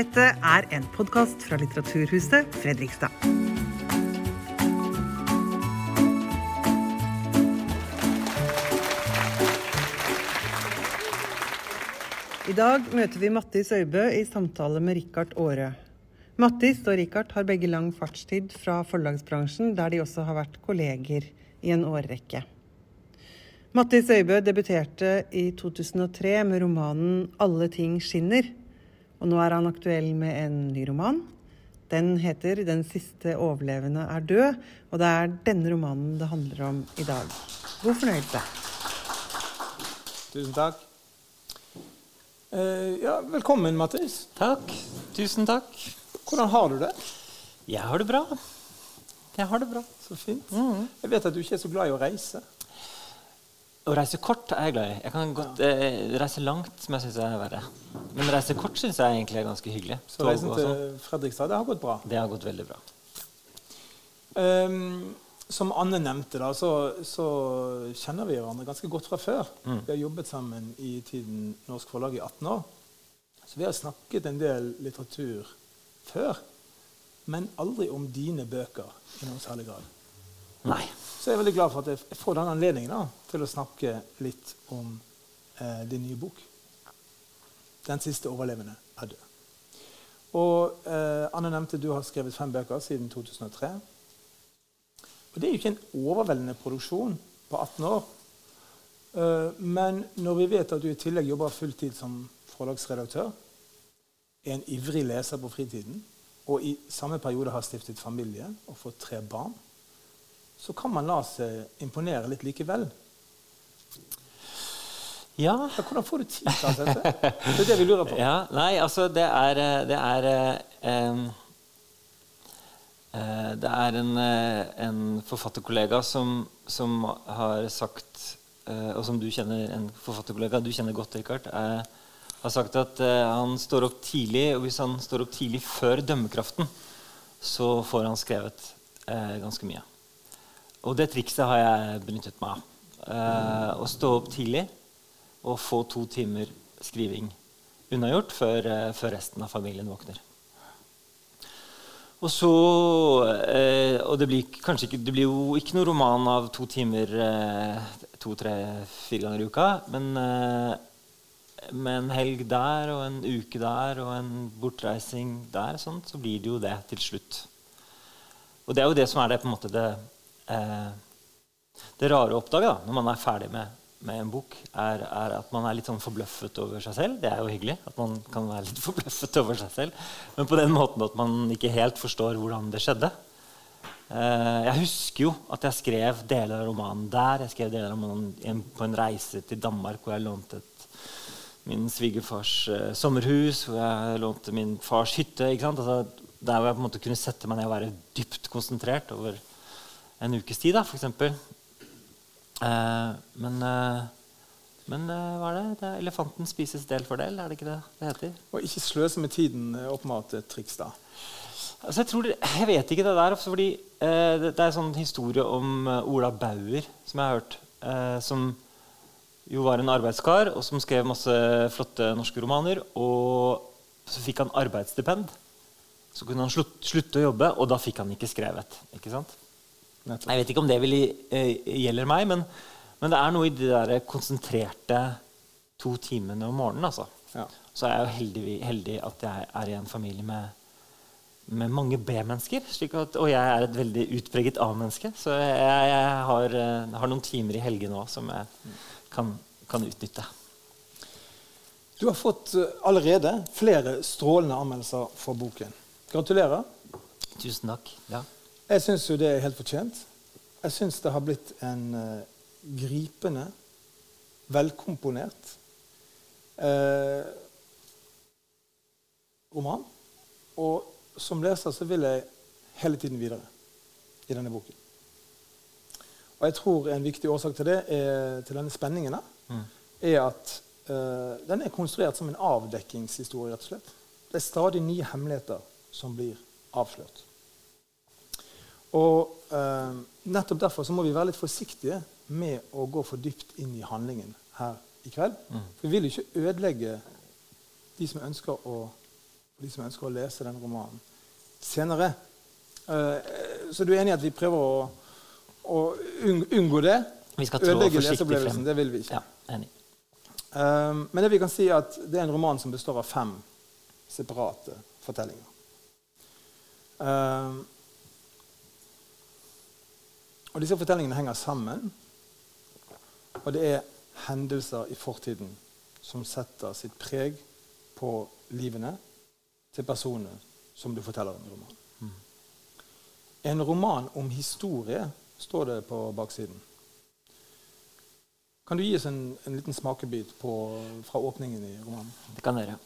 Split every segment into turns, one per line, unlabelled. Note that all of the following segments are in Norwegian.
Dette er en podkast fra Litteraturhuset Fredrikstad. I dag møter vi Mattis Øybø i samtale med Richard Aare. Mattis og Richard har begge lang fartstid fra forlagsbransjen, der de også har vært kolleger i en årrekke. Mattis Øybø debuterte i 2003 med romanen 'Alle ting skinner'. Og nå er han aktuell med en ny roman. Den heter 'Den siste overlevende er død', og det er denne romanen det handler om i dag. God fornøyelse.
Tusen takk. Eh, ja, velkommen, Mattis.
Takk. Tusen takk.
Hvordan har du det?
Jeg har det bra. Jeg har det bra.
Så fint.
Mm.
Jeg vet at du ikke er så glad i å reise.
Å reise kort er jeg glad i. Jeg kan godt eh, reise langt, som jeg syns er verre. Men reise kort syns jeg egentlig er ganske hyggelig.
Så reisen
sånn.
til Fredrikstad, det har gått bra.
Det har gått veldig bra.
Um, som Anne nevnte, da, så, så kjenner vi hverandre ganske godt fra før.
Mm.
Vi har jobbet sammen i tiden Norsk Forlag i 18 år. Så vi har snakket en del litteratur før. Men aldri om dine bøker i noen særlig grad.
Nei.
Så jeg er veldig glad for at jeg får den anledningen da, til å snakke litt om eh, din nye bok. 'Den siste overlevende er død'. Og eh, Anne nevnte du har skrevet fem bøker siden 2003. Og Det er jo ikke en overveldende produksjon på 18 år. Eh, men når vi vet at du i tillegg jobber fulltid som forlagsredaktør, er en ivrig leser på fritiden, og i samme periode har stiftet familie og fått tre barn, så kan man la seg imponere litt likevel.
Ja.
Ja, hvordan får du tid til alt dette? Det er det vi lurer på.
ja. Nei, altså, det er eh, Det er um, eh, Det er en, en forfatterkollega som, som har sagt uh, Og som du kjenner, en forfatterkollega du kjenner godt, Rikard, uh, har sagt at han står opp tidlig, og hvis han står opp tidlig før dømmekraften, så får han skrevet ganske mye. Og det trikset har jeg benyttet meg av. Eh, å stå opp tidlig og få to timer skriving unnagjort før, eh, før resten av familien våkner. Og så eh, Og det blir, ikke, det blir jo ikke noen roman av to timer eh, to, tre, fire ganger i uka. Men eh, med en helg der og en uke der og en bortreising der, sånt, så blir det jo det til slutt. Og det er jo det som er det, på en måte, det, eh, det rare å oppdage da, når man er ferdig med, med en bok, er, er at man er litt sånn forbløffet over seg selv. Det er jo hyggelig at man kan være litt forbløffet over seg selv. Men på den måten at man ikke helt forstår hvordan det skjedde. Eh, jeg husker jo at jeg skrev deler av romanen der. Jeg skrev deler av romanen på en reise til Danmark hvor jeg lånte et, min svigerfars uh, sommerhus, hvor jeg lånte min fars hytte. Altså, der hvor jeg på en måte kunne sette meg ned og være dypt konsentrert over en ukes tid, da, for eksempel. Eh, men eh, men eh, hva er det? det er elefanten spises del for del, er det ikke det det heter?
Og ikke sløse med tiden åpenbart et triks, da.
Altså, jeg, tror det, jeg vet ikke det der. fordi det, det er en sånn historie om Ola Bauer som jeg har hørt. Eh, som jo var en arbeidskar, og som skrev masse flotte norske romaner. Og så fikk han arbeidsstipend. Så kunne han slutt, slutte å jobbe, og da fikk han ikke skrevet. ikke sant?
Nettopp.
Jeg vet ikke om det vil, eh, gjelder meg, men, men det er noe i de der konsentrerte to timene om morgenen. altså.
Ja.
Så er jeg jo heldig, heldig at jeg er i en familie med, med mange B-mennesker. Og jeg er et veldig utpreget A-menneske. Så jeg, jeg har, eh, har noen timer i helgene òg som jeg kan, kan utnytte.
Du har fått eh, allerede flere strålende anmeldelser for boken. Gratulerer.
Tusen takk. Ja.
Jeg syns jo det er helt fortjent. Jeg syns det har blitt en uh, gripende, velkomponert uh, roman. Og som leser så vil jeg hele tiden videre i denne boken. Og jeg tror en viktig årsak til det, er, til denne spenningen,
Mm.
er at uh, den er konstruert som en avdekkingshistorie, rett og slett. Det er stadig nye hemmeligheter som blir avslørt. Og eh, nettopp derfor så må vi være litt forsiktige med å gå for dypt inn i handlingen her i kveld.
Mm.
For vi vil ikke ødelegge de som ønsker å de som ønsker å lese den romanen senere. Eh, så du er enig i at vi prøver å, å unngå det?
Vi skal trå
Ødelegge leseopplevelsen. Det vil vi ikke.
Ja, enig.
Um, men det vi kan si er at det er en roman som består av fem separate fortellinger. Um, og disse fortellingene henger sammen. Og det er hendelser i fortiden som setter sitt preg på livene til personene som du forteller om i romanen. En roman om historie, står det på baksiden. Kan du gi oss en, en liten smakebit på, fra åpningen i romanen?
Det kan dere.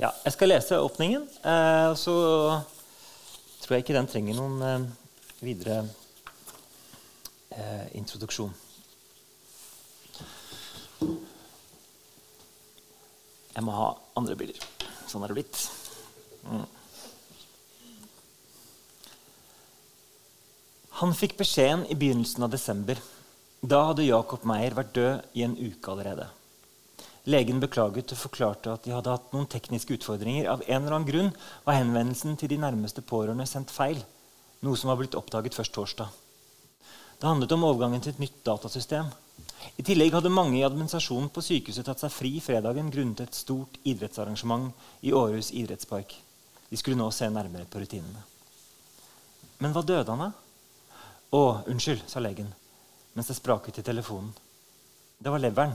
Ja, jeg skal lese åpningen. Eh, så tror jeg ikke den trenger noen eh, videre eh, introduksjon. Jeg må ha andre bilder. Sånn er det blitt. Mm. Han fikk beskjeden i begynnelsen av desember. Da hadde Jacob Meyer vært død i en uke allerede. Legen beklaget og forklarte at de hadde hatt noen tekniske utfordringer. Av en eller annen grunn var henvendelsen til de nærmeste pårørende sendt feil, noe som var blitt oppdaget først torsdag. Det handlet om overgangen til et nytt datasystem. I tillegg hadde mange i administrasjonen på sykehuset tatt seg fri fredagen grunnet et stort idrettsarrangement i Århus idrettspark. De skulle nå se nærmere på rutinene. Men hva døde han av? Å, unnskyld, sa legen mens det spraket i telefonen. Det var leveren.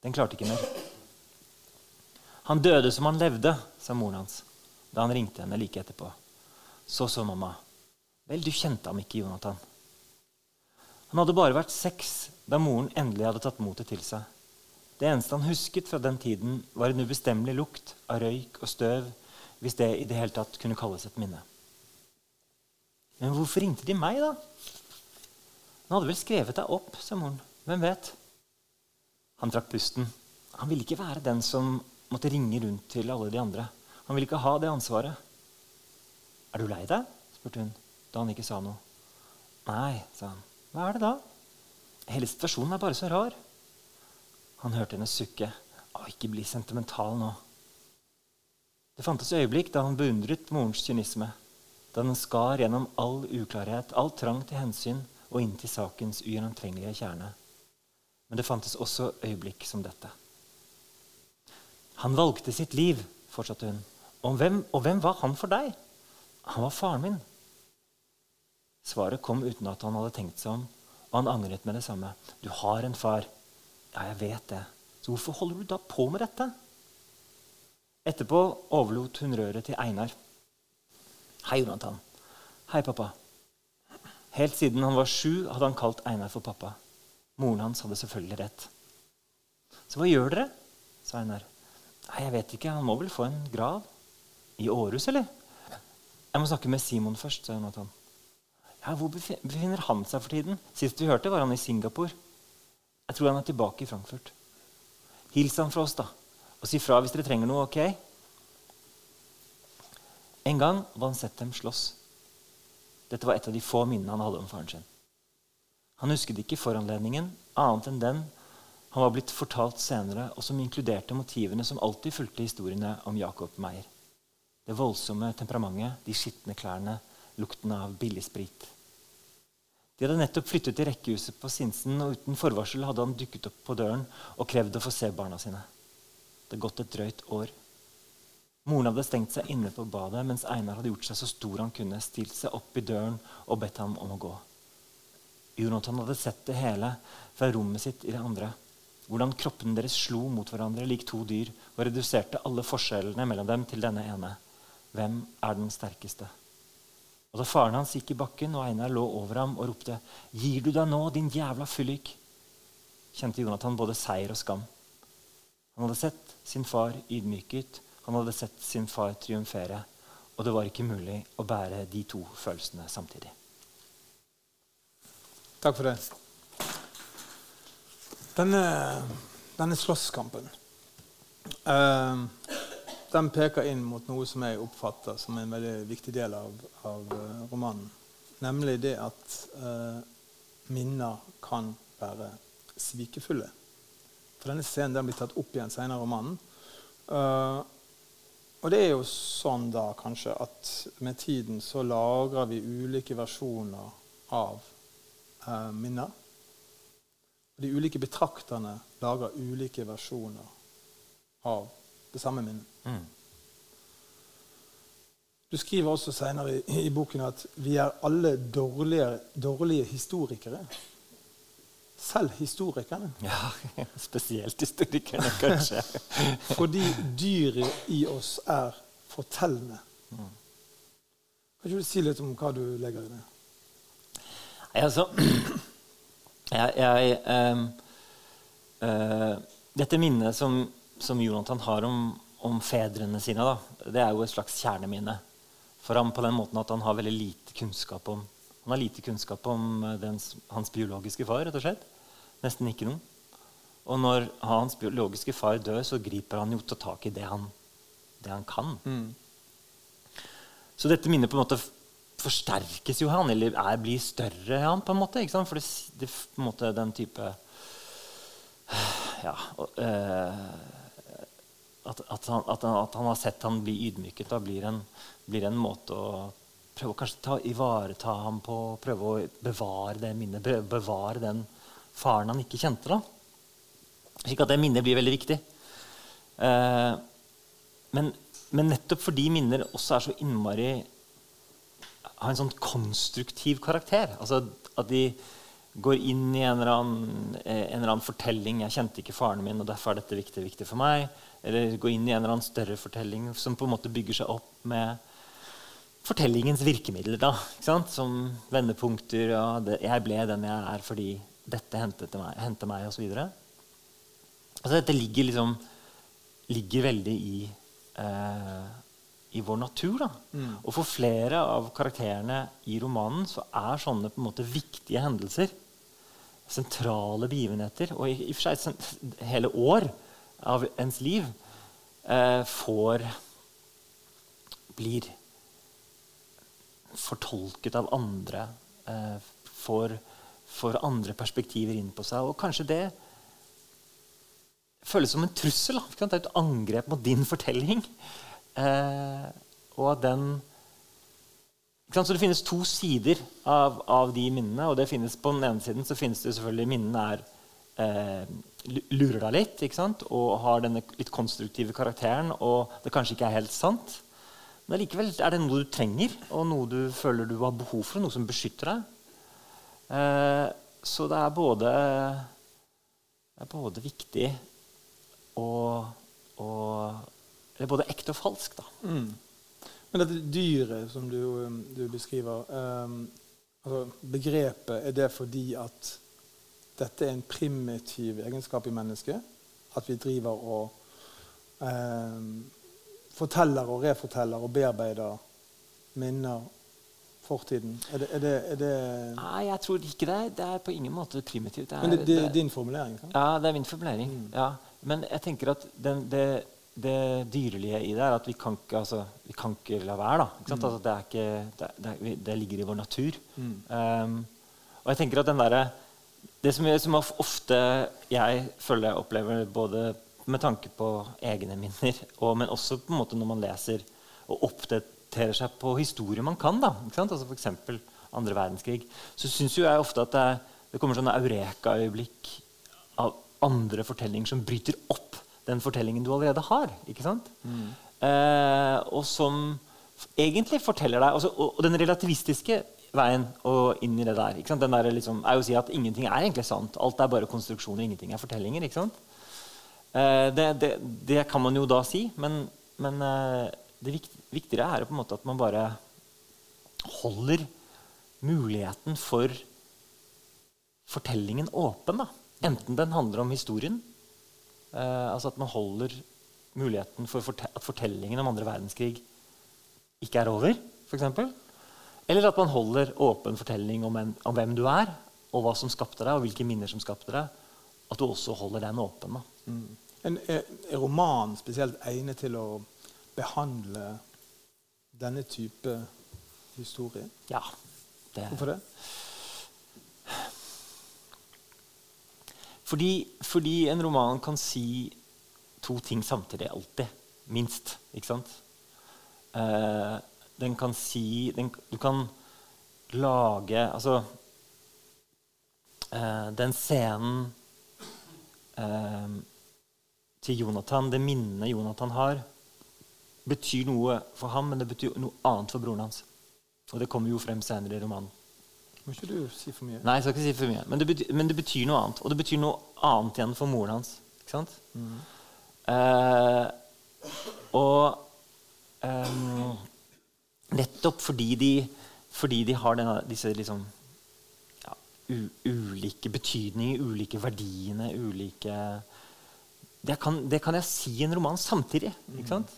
Den klarte ikke mer. Han døde som han levde, sa moren hans da han ringte henne like etterpå. Så så mamma. Vel, du kjente ham ikke, Jonathan. Han hadde bare vært seks da moren endelig hadde tatt motet til seg. Det eneste han husket fra den tiden, var en ubestemmelig lukt av røyk og støv, hvis det i det hele tatt kunne kalles et minne. Men hvorfor ringte de meg, da? Han hadde vel skrevet deg opp, sa moren. Hvem vet? Han trakk pusten. Han ville ikke være den som måtte ringe rundt til alle de andre. Han ville ikke ha det ansvaret. Er du lei deg? spurte hun da han ikke sa noe. Nei, sa han. Hva er det da? Hele situasjonen er bare så rar. Han hørte henne sukke. Å, ikke bli sentimental nå. Det fantes øyeblikk da han beundret morens kynisme. Da den skar gjennom all uklarhet, all trang til hensyn og inn til sakens ugjennomtrengelige kjerne. Men det fantes også øyeblikk som dette. Han valgte sitt liv, fortsatte hun. Og hvem, og hvem var han for deg? Han var faren min. Svaret kom uten at han hadde tenkt seg om, og han angret med det samme. Du har en far. Ja, jeg vet det. Så hvorfor holder du da på med dette? Etterpå overlot hun røret til Einar. Hei, Jonathan. Hei, pappa. Helt siden han var sju, hadde han kalt Einar for pappa. Moren hans hadde selvfølgelig rett. Så hva gjør dere? sa Einar. Nei, jeg vet ikke. Han må vel få en grav? I Århus, eller? Jeg må snakke med Simon først, sa Jonathan. Ja, Hvor befinner han seg for tiden? Sist vi hørte, var han i Singapore. Jeg tror han er tilbake i Frankfurt. Hils han fra oss, da. Og si fra hvis dere trenger noe, ok? En gang hadde han sett dem slåss. Dette var et av de få minnene han hadde om faren sin. Han husket ikke foranledningen, annet enn den han var blitt fortalt senere, og som inkluderte motivene som alltid fulgte historiene om Jacob Meyer. Det voldsomme temperamentet, de skitne klærne, lukten av billig sprit. De hadde nettopp flyttet til rekkehuset på Sinsen, og uten forvarsel hadde han dukket opp på døren og krevd å få se barna sine. Det hadde gått et drøyt år. Moren hadde stengt seg inne på badet, mens Einar hadde gjort seg så stor han kunne, stilt seg opp i døren og bedt ham om å gå. Jonathan hadde sett det hele fra rommet sitt i det andre. Hvordan kroppene deres slo mot hverandre lik to dyr og reduserte alle forskjellene mellom dem til denne ene. Hvem er den sterkeste? Og Da faren hans gikk i bakken og Einar lå over ham og ropte 'Gir du deg nå, din jævla fyllik?' kjente Jonathan både seier og skam. Han hadde sett sin far ydmyket, han hadde sett sin far triumfere. Og det var ikke mulig å bære de to følelsene samtidig.
Takk for det. Denne, denne slåsskampen uh, den peker inn mot noe som jeg oppfatter som en veldig viktig del av, av eh, romanen. Nemlig det at uh, minner kan være svikefulle. For denne scenen den blir tatt opp igjen senere i romanen. Uh, og det er jo sånn da kanskje at med tiden så lagrer vi ulike versjoner av uh, minner. De ulike betrakterne lager ulike versjoner av det samme minnet. Mm. Du skriver også senere i, i, boken at vi er alle dårlige, dårlige historikere. Selv historikerne.
Ja, spesielt historikerne, kanskje.
Fordi dyret i oss er fortellende. Mm. Kan ikke du si litt om hva du legger i det?
Ja, altså Jeg, jeg um, uh, Dette minnet som, som Jonathan har om, om fedrene sine, da, det er jo et slags kjerneminne for ham på den måten at han har veldig lite kunnskap om han har lite kunnskap om den, hans biologiske far. rett og slett. Nesten ikke noen. Og når hans biologiske far dør, så griper han jo til tak i det han, det han kan. Mm. Så dette minnet på en måte forsterkes jo han, eller er, blir større han, på en måte. ikke sant? For det, det på en måte den type Ja øh, at, at, han, at, at, han, har sett han bli ydmyket, da blir en, blir en måte å prøve å kanskje ta, ivareta ham på, prøve å bevare det minnet, bevare den faren han ikke kjente. da. Slik at det minnet blir veldig viktig. Eh, men, men, nettopp fordi minner også er så innmari har en sånn konstruktiv karakter, altså at de går inn i en eller, annen, eh, en eller annen fortelling 'Jeg kjente ikke faren min, og derfor er dette viktig, viktig for meg.' Eller gå inn i en eller annen større fortelling som på en måte bygger seg opp med fortellingens virkemidler. da, Som vendepunkter. Ja, det, 'Jeg ble den jeg er fordi dette hentet meg', hentet meg osv. Altså, dette ligger liksom ligger veldig i, eh, i vår natur. Mm. Og for flere av karakterene i romanen så er sånne på en måte viktige hendelser sentrale begivenheter. Og i, i og for seg hele år av ens liv eh, får Blir fortolket av andre. Eh, får, får, andre perspektiver inn på seg. Og kanskje det føles som en trussel. Da. Det er et angrep mot din fortelling. Eh, og den så Det finnes to sider av, av, de minnene. og det finnes På den ene siden så finnes det selvfølgelig minnene er eh, lurer deg litt ikke sant? og har denne litt konstruktive karakteren, og det kanskje ikke er helt sant. Men likevel er det noe du trenger, og noe du føler du har behov for, noe som beskytter deg. Eh, så det er både, det er både viktig og, og Det er både ekte og falsk, da. Mm.
Men dette dyret som du, du beskriver um, altså Begrepet, er det fordi at dette er en primitiv egenskap i mennesket. At vi driver og um, forteller og reforteller og bearbeider minner, fortiden. Er det, er det, er det
Nei, jeg tror ikke det. Det er på ingen måte primitivt.
Det er, Men det, er din formulering? Sant?
Ja, det er min formulering. Mm. Ja. Men jeg tenker at den, det, det dyrelige i det er at vi kan ikke, altså, vi kan ikke la være. Mm. Altså, det, ikke, det, ligger i vår natur. Mm. Um, og jeg tenker at den der, det som, som, ofte jeg føler jeg opplever, både med tanke på egne minner, og, men også på en måte når man leser og oppdaterer seg på historier man kan, da, altså f.eks. andre verdenskrig, så syns jeg ofte at det, det kommer sånne eureka-øyeblikk av andre fortellinger som bryter opp den fortellingen du allerede har. ikke sant? Mm. Eh, og som egentlig forteller deg altså, og, og den relativistiske veien og inn i det der. Den der liksom, er jo å si at Ingenting er egentlig sant. Alt er bare konstruksjoner. Ingenting er fortellinger. ikke sant? Eh, det, det, det, kan man jo da si, men, men eh, det vikt, viktigere er på en måte at man bare holder muligheten for fortellingen åpen. da. Enten den handler om historien, altså at man holder muligheten for at fortellingen om andre verdenskrig ikke er over, f.eks. Eller at man holder åpen fortelling om, en, om, hvem du er, og hva som skapte deg, og hvilke minner som skapte deg. At du også holder den åpen. Mm.
En, er, er roman spesielt egnet til å behandle denne type historie?
Ja.
Det. Hvorfor det?
Fordi, fordi en roman kan si to ting samtidig. Alltid. Minst. Ikke sant? Eh, den kan si den, Du kan lage Altså eh, Den scenen eh, til Jonathan, det minnet Jonathan har, betyr noe for ham, men det betyr noe annet for broren hans. Og det kommer jo frem senere i romanen.
Må ikke du si for mye?
Nei, jeg skal ikke si for mye. Men det, betyr, men det betyr noe annet. Og det betyr noe annet igjen for moren hans. Ikke sant?
Mm.
Eh, og eh, nettopp fordi de, fordi de har denne, disse liksom ja, u, ulike betydninger, ulike verdiene, ulike det kan, det kan, jeg si i en roman samtidig. ikke sant?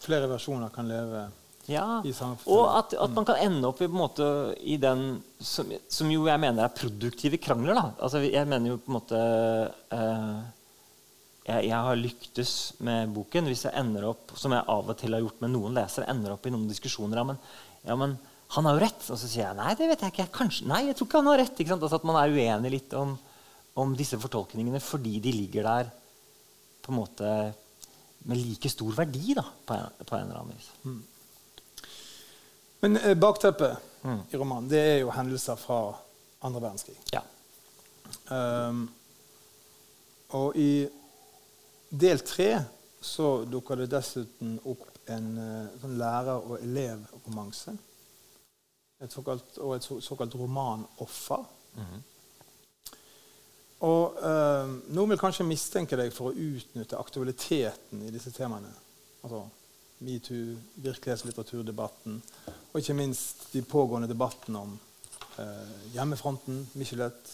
Flere versjoner kan leve
ja, Og at, at, man kan ende opp i, måte, i den som, som, jo jeg mener er produktive krangler. da. Altså, jeg mener jo på en måte eh, jeg, jeg, har lyktes med boken hvis jeg ender opp som jeg av og til har gjort med noen lesere, ender opp i noen diskusjoner ja, men, ja, men han har jo rett. Og så sier jeg nei, det vet jeg ikke. Kanskje, nei, jeg tror ikke han har rett. Altså At man er uenig litt om, om disse fortolkningene fordi de ligger der på en måte med like stor verdi da, på en, på en eller annen vis. Mm.
Men eh, bakteppet mm. i romanen det er jo hendelser fra andre verdenskrig.
Ja.
Um, og i del tre så dukker det dessuten opp en uh, sånn lærer- og elevromanse. Og et såkalt romanoffer. Mm -hmm. Og eh, Noen vil kanskje mistenke deg for å utnytte aktualiteten i disse temaene. Altså metoo, virkelighetslitteraturdebatten, og ikke minst de pågående debattene om eh, hjemmefronten, Michelet,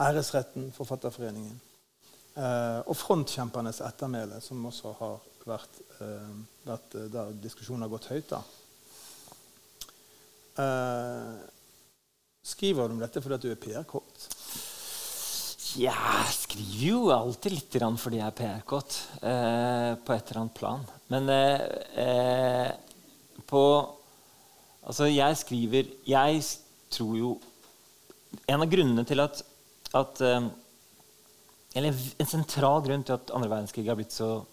æresretten, Forfatterforeningen. Eh, og frontkjempernes ettermæle, som også har vært, eh, vært eh, der diskusjonen har gått høyt. da. Eh, skriver du om dette fordi du er PR-kort?
Jeg skriver jo alltid litt fordi jeg er PR-kåt eh, på et eller annet plan. Men eh, eh, på Altså, jeg skriver Jeg tror jo En av grunnene til at, at eh, Eller en sentral grunn til at andre verdenskrig har blitt så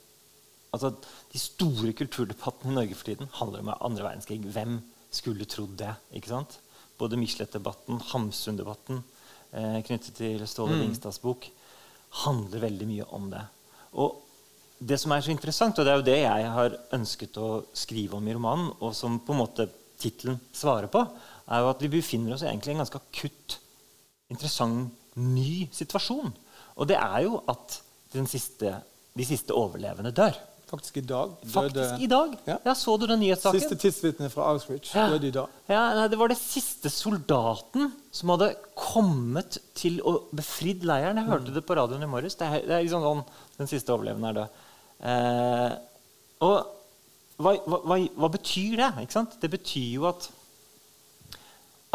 Altså, De store kulturdebattene i Norge for tiden handler om andre verdenskrig. Hvem skulle trodd det? ikke sant? Både Michelet-debatten, Hamsun-debatten eh, knyttet til Ståle mm. Bok, handler veldig mye om det. Og det som er så interessant, og det er jo det jeg har ønsket å skrive om i romanen, og som på en måte tittelen svarer på, er jo at vi befinner oss egentlig i en ganske akutt, interessant, ny situasjon. Og det er jo at siste, de siste overlevende dør.
Faktisk i dag.
Faktisk i dag. Ja. ja så du den nyhetssaken?
Siste tidsvitne fra Auschwitz ja. døde i dag.
Ja, nei, Det var den siste soldaten som hadde kommet til å befridd leiren. Jeg hørte mm. det på radioen i morges. Det er, det er liksom sånn, Den siste overlevende er død. Eh, og hva, hva, hva, betyr det? Ikke sant? Det betyr jo at,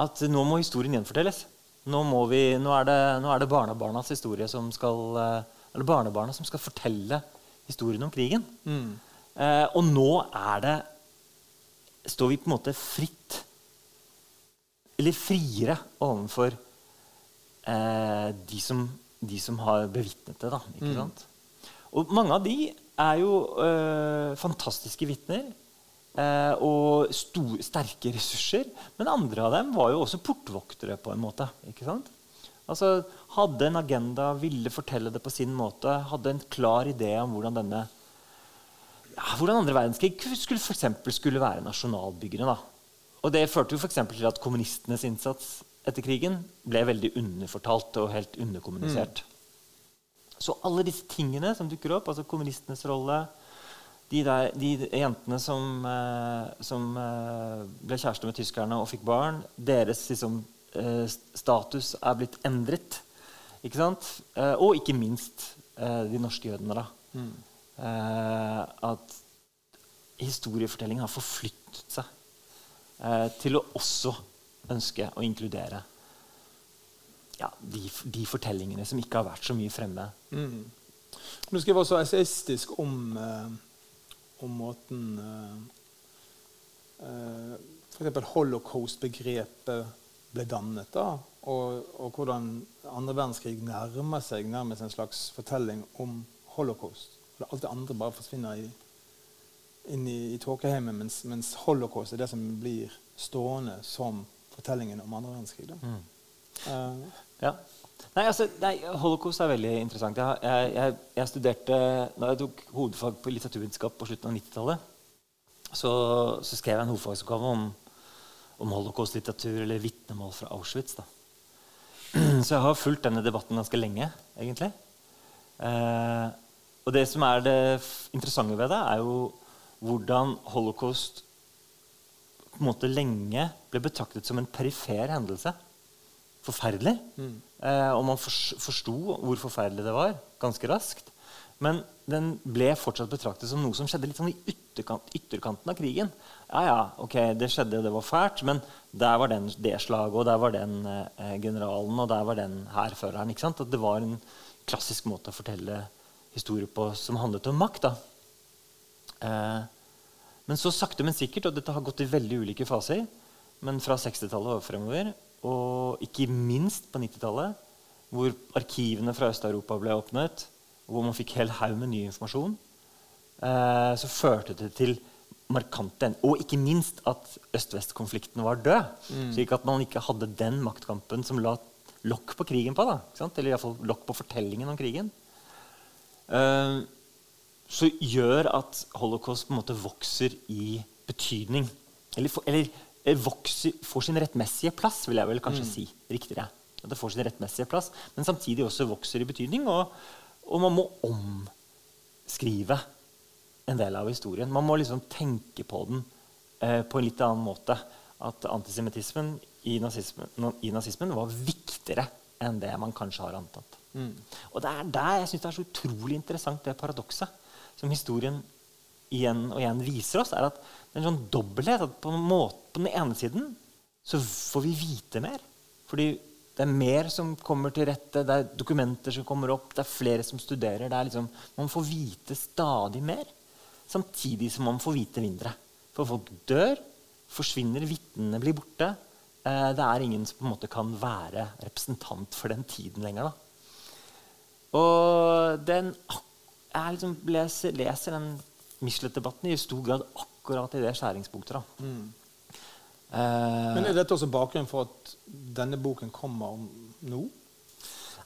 at nå må historien gjenfortelles. Nå, vi, nå, er det, nå er det barnebarnas historie som skal, eh, eller barnebarna som skal fortelle historien om krigen. Mm. Eh, og nå er det Står vi på en måte fritt Eller friere overfor eh, de, som, de, som, har bevitnet det. Da, ikke mm. sant? Og mange av de er jo eh, fantastiske vitner. Eh, og stor, sterke ressurser. Men andre av dem var jo også portvoktere. på en måte, ikke sant? Altså, hadde en agenda, ville fortelle det på sin måte, hadde en klar idé om hvordan denne ja, hvordan andre verdenskrig skulle, for eksempel, skulle være nasjonalbyggende. Da. Og Det førte jo for til at kommunistenes innsats etter krigen ble veldig underfortalt og helt underkommunisert. Mm. Så alle disse tingene som dukker opp, altså kommunistenes rolle, de, der, de jentene som, eh, som eh, ble kjærester med tyskerne og fikk barn, deres liksom, status er blitt endret. Ikke sant? Eh, og ikke minst eh, de norske jødene. da. Mm. Eh, at historiefortellingen har forflyttet seg til å også ønske å inkludere ja, de, de, fortellingene som ikke har vært så mye fremme. Mm.
Du skriver også essayistisk om, om måten eh, F.eks. holocaust-begrepet ble dannet. da, og, og, hvordan andre verdenskrig nærmer seg nærmest en slags fortelling om holocaust. For alt det andre bare forsvinner i, inn i, i tåkeheimen, mens, mens, holocaust er det som blir stående som fortellingen om andre verdenskrig. Mm.
Uh, ja. Nei, altså, nei, Holocaust er veldig interessant. Jeg, jeg, jeg, jeg studerte, Da jeg tok hovedfag på litteraturvitenskap på slutten av 90-tallet, så, så, skrev jeg en hovedfagsoppgave om, om holocaust-litteratur eller vitnemål fra Auschwitz. Da. Så jeg har fulgt denne debatten ganske lenge, egentlig. Eh, og det som er det interessante ved det, er jo hvordan holocaust på en måte lenge ble betraktet som en perifer hendelse. Forferdelig. Mm. Eh, og man forsto hvor forferdelig det var, ganske raskt. Men den ble fortsatt betraktet som noe som skjedde litt sånn i ytterkant, ytterkanten av krigen. Ja, ja, ok, det skjedde, det var fælt, men der var den, det slaget, og der var den eh, generalen, og der var den hærføreren. At det var en klassisk måte å fortelle historier på som handlet om makt. Eh, men så sakte, men sikkert, og dette har gått i veldig ulike faser, men fra 60-tallet og fremover, og ikke minst på 90-tallet, hvor arkivene fra Øst-Europa ble åpnet, hvor man fikk hel haug med ny informasjon, eh, så førte det til markante Og ikke minst at øst-vest-konflikten var død. Mm. Slik at man ikke hadde den maktkampen som la lokk på krigen på. da, Eller iallfall lokk på fortellingen om krigen. Eh, så gjør at holocaust på en måte vokser i betydning. Eller, for, eller vokser, får sin rettmessige plass, vil jeg vel kanskje mm. si. riktigere. At det får sin rettmessige plass, Men samtidig også vokser i betydning. Og, og, man må omskrive en del av historien. Man må liksom tenke på den eh, på en litt annen måte. At antisemittismen i nazismen, i nazismen var viktigere enn det man kanskje har antatt. Mm. Og det er der jeg syns det er så utrolig interessant, det paradokset som historien igjen og igjen viser oss, er at det er en sånn dobbelthet. at på, måte, på den ene siden så får vi vite mer. Fordi det er mer som kommer til rette, det er dokumenter som kommer opp, det er flere som studerer. Liksom, man får vite stadig mer, samtidig som man får vite mindre. For folk dør, forsvinner, vitnene blir borte. Eh, det er ingen som på en måte kan være representant for den tiden lenger. Da. Og den, jeg liksom leser, leser den Michelet-debatten i stor grad akkurat i det skjæringspunktet. Mm.
Eh, Men Er dette også bakgrunnen for at denne boken kommer nå?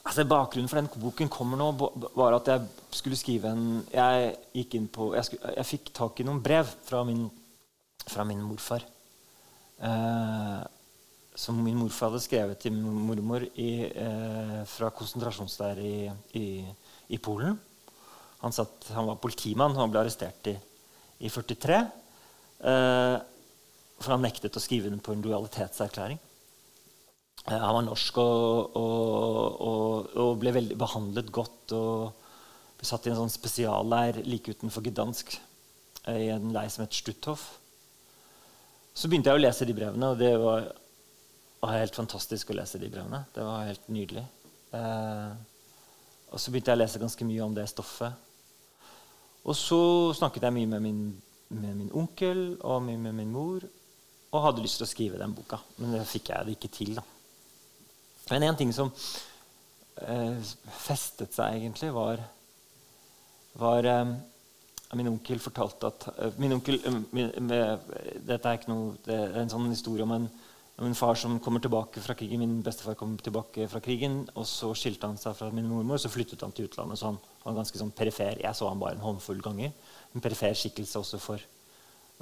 Altså Bakgrunnen for den boken kommer nå, var at jeg skulle skrive en Jeg, gikk inn på, jeg, skulle, jeg fikk tak i noen brev fra min, fra min morfar. Eh, som min morfar hadde skrevet til min mormor i, eh, fra konsentrasjonsleir i, i, i Polen. Han, satt, han, var politimann, han ble arrestert i, i 43. Eh, for han nektet å skrive den på en lojalitetserklæring. Eh, han var norsk og, og, og, og, ble veldig behandlet godt. og Ble satt i en sånn spesialleir like utenfor Gdansk, eh, i en leir som het Stutthof. Så begynte jeg å lese de brevene, og det var, var helt fantastisk å lese de brevene. Det var helt nydelig. Eh, og så begynte jeg å lese ganske mye om det stoffet. Og så snakket jeg mye med min, med min onkel og mye med min mor og hadde lyst til å skrive den boka. Men det fikk jeg det ikke til. da. Men en ting som eh, festet seg, egentlig, var, var eh, Min onkel fortalte at eh, min onkel, eh, min, med, Dette er ikke noe, det er en sånn historie om en, om en, far som kommer tilbake fra krigen. Min bestefar kom tilbake fra krigen, og så skilte han seg fra min mormor. Så flyttet han til utlandet. så han var ganske sånn perifer. Jeg så han bare en håndfull ganger. En perifer skikkelse også for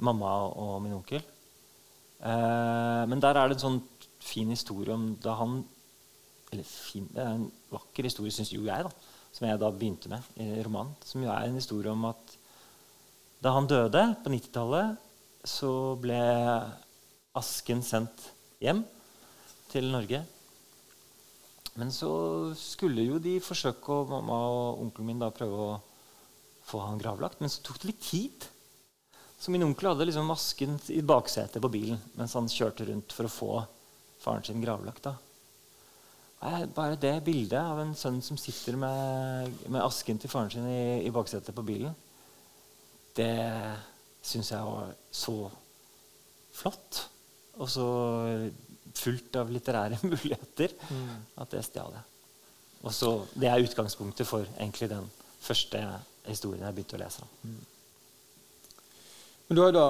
mamma og min onkel. Eh, men der er det en sånn fin historie om da han Eller fin, det er en vakker historie, syns jo jeg, da, som jeg da begynte med i romanen. Som jo er en historie om at da han døde på 90-tallet, så ble asken sendt hjem til Norge. Men så skulle jo de forsøke, og mamma og onkelen min da prøve å få han gravlagt. Men så tok det litt tid. Så min onkel hadde liksom masken i baksetet på bilen mens han kjørte rundt for å få faren sin gravlagt. da. Bare det bildet av en sønn som sitter med, med asken til faren sin i, i baksetet på bilen, det syns jeg var så flott. Og så fullt av litterære muligheter, at det stjal jeg. Og så, Det er utgangspunktet for egentlig den første historien jeg begynte å lese.
Men du har jo da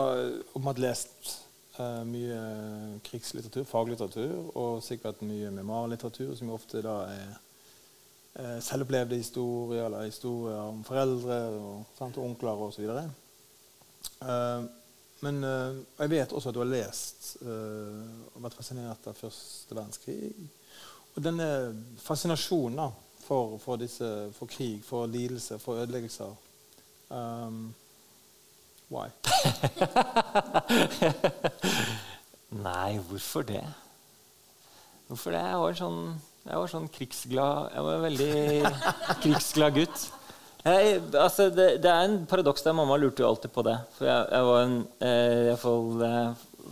åpenbart lest uh, mye krigslitteratur, faglitteratur, og sikkert mye memoarlitteratur, som jo ofte da er uh, selvopplevde historier, eller historier om foreldre og, sant, og onkler osv. Uh, men øh, jeg vet også at du har lest øh, og vært fascinert av første verdenskrig. Og denne fascinasjonen for, for, disse, for krig, for lidelse, for ødeleggelser um, Why?
Nei, hvorfor det? Hvorfor det? Jeg var sånn, jeg var sånn krigsglad Jeg var en veldig krigsglad gutt. Jeg, altså, det, det, er en paradoks der. Mamma lurte jo alltid på det. For jeg, jeg var en, eh, eh,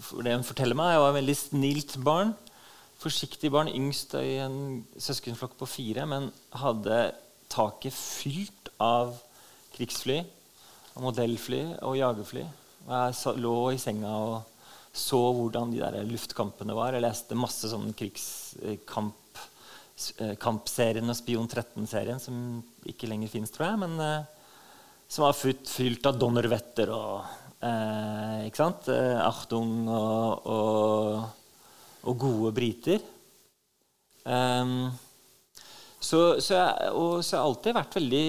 for det hun forteller meg, jeg var en veldig snilt barn. Forsiktig barn, yngst i en søskenflokk på fire, men hadde taket fylt av krigsfly og modellfly og jagerfly. Og jeg lå i senga og så hvordan de der luftkampene var. Jeg leste masse sånne krigskamp eh, kampserien og Spion 13-serien, som ikke lenger fins, tror jeg. Men uh, som var fylt, av Donnerwetter og uh, ikke sant? Uh, Achtung og, og, og gode briter. Um, så, så, jeg, og, så jeg har alltid vært veldig,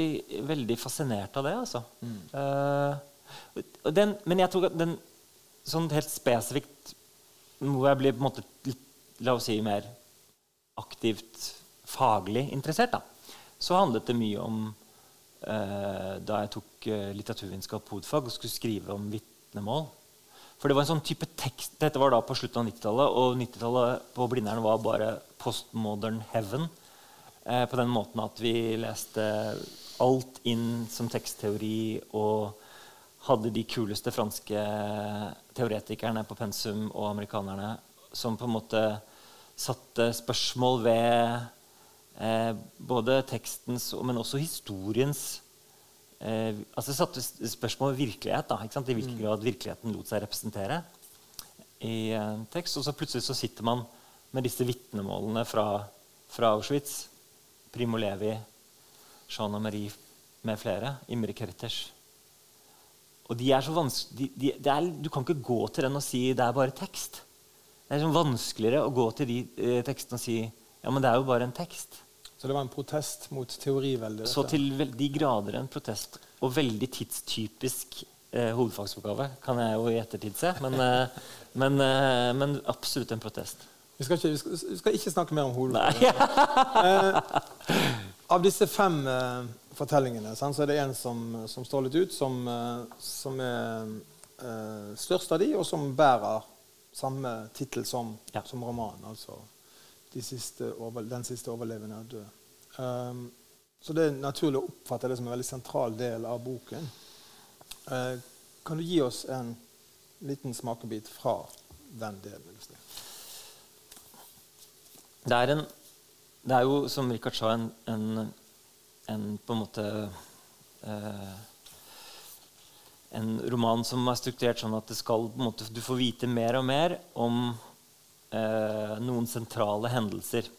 veldig fascinert av det. Altså. Mm. Uh, den, men jeg tror at den sånn helt spesifikt hvor jeg blir på en måte la oss si mer aktivt faglig interessert, da, så handlet det mye om uh, da jeg tok uh, litteraturvitenskap hovedfag og skulle skrive om vitnemål. For det var en sånn type tekst, Dette var da på slutten av 90-tallet, og 90-tallet på Blindern var bare postmodern heaven. Eh, på den måten at vi leste alt inn som tekstteori og hadde de kuleste franske teoretikerne på pensum og amerikanerne som på en måte satte spørsmål ved eh, både tekstens, men også historiens eh, altså satte spørsmål ved virkelighet. Da, I hvilken mm. grad virkeligheten lot seg representere i eh, tekst. Og så plutselig så sitter man med disse vitnemålene fra, fra Auschwitz Primo Levi, Shana Marie med flere. Imre Kertész. Og de er så vanskelig, de, de, er, Du kan ikke gå til den og si det er bare tekst. Det er sånn vanskeligere å gå til de eh, tekstene og si ja, men det er jo bare en tekst.
Så det var en protest mot teoriveldet?
Så til de grader en protest. Og veldig tidstypisk eh, hovedfagsoppgave, kan jeg jo i ettertid se. Men, eh, men, eh, men absolutt en protest.
Vi skal, ikke, vi, skal, vi skal ikke, snakke mer om hovedfag. eh, av disse fem eh, fortellingene sant, så er det en som, som står litt ut, som, eh, som er eh, størst av de, og som bærer samme tittel som, ja. som romanen. Altså de siste over, 'Den siste overlevende er død'. Um, så det er naturlig å oppfatte det som en veldig sentral del av boken. Uh, kan du gi oss en liten smakebit fra den delen?
Det er, en, det er jo, som Richard sa, en, en, en på en måte eh, En roman som er strukturert sånn at skal, måte, du får vite mer og mer om eh, noen sentrale hendelser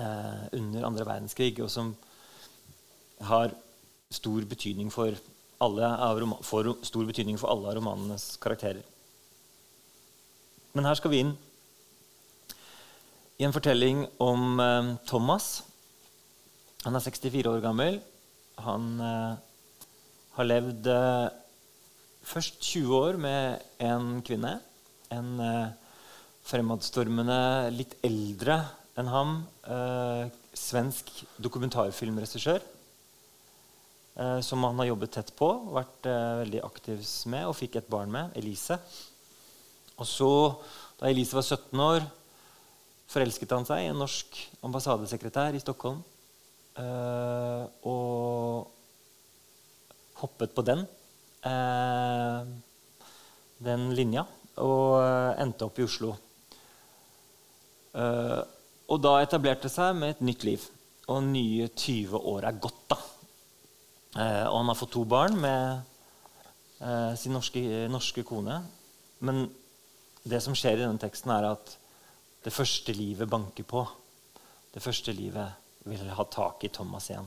eh, under andre verdenskrig, og som har stor betydning for alle av for, stor betydning for alle av romanenes karakterer. Men her skal vi inn i en fortelling om eh, Thomas. Han er 64 år gammel. Han eh, har levd eh, først 20 år med en kvinne. En eh, fremadstormende, litt eldre enn ham, eh, svensk dokumentarfilmregissør. Eh, som han har jobbet tett på, vært veldig aktiv med og fikk et barn med, Elise. Og så, da Elise var 17 år, forelsket han seg i en norsk ambassadesekretær i Stockholm. Uh, og hoppet på den, uh, den linja, og uh, endte opp i Oslo. og da etablerte seg med et nytt liv. Og nye 20 år er gått, da. og han har fått to barn med sin norske, norske kone. Men det som skjer i denne teksten, er at Det første livet banker på. Det første livet vil ha tak i Thomas igjen.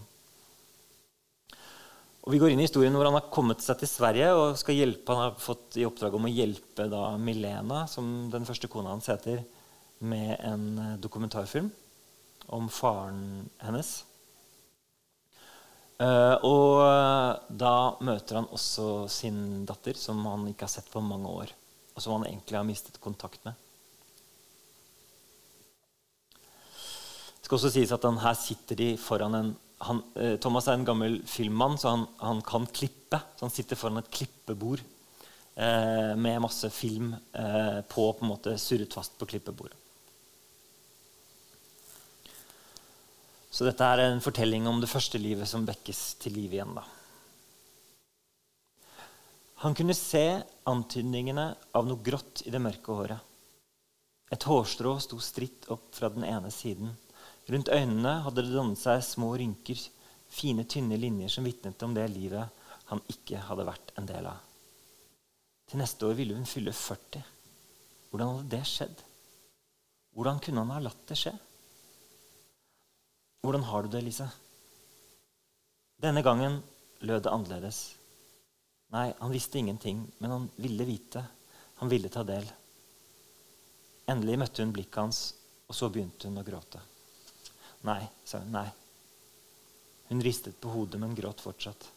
Og Vi går inn i historien hvor han har kommet seg til Sverige og skal hjelpe, han har fått i oppdrag om å hjelpe da Milena, som den første kona hans heter, med en eh, dokumentarfilm om faren hennes. Uh, og uh, da møter han også sin datter, som han ikke har sett på mange år. Og som han egentlig har mistet kontakt med. Skal også sies at han, Her sitter de foran en han, uh, Thomas er en gammel filmmann, så han, han, kan klippe. Så han sitter foran et klippebord med masse film på, på en måte surret fast på klippebordet. Så dette er en fortelling om det første livet som vekkes til liv igjen. Da. Han kunne se antydningene av noe grått i det mørke håret. Et hårstrå sto stritt opp fra den ene siden. Rundt øynene hadde det dannet seg små rynker, fine, tynne linjer som vitnet om det livet han ikke hadde vært en del av. Til neste år ville hun fylle 40. Hvordan hadde det skjedd? Hvordan kunne han ha latt det skje? Hvordan har du det, Lise? Denne gangen lød det annerledes. Nei, han visste ingenting, men han ville vite. Han ville ta del. Endelig møtte hun blikket hans, og så begynte hun å gråte. Nei, sa hun. Nei. Hun ristet på hodet, men gråt fortsatt.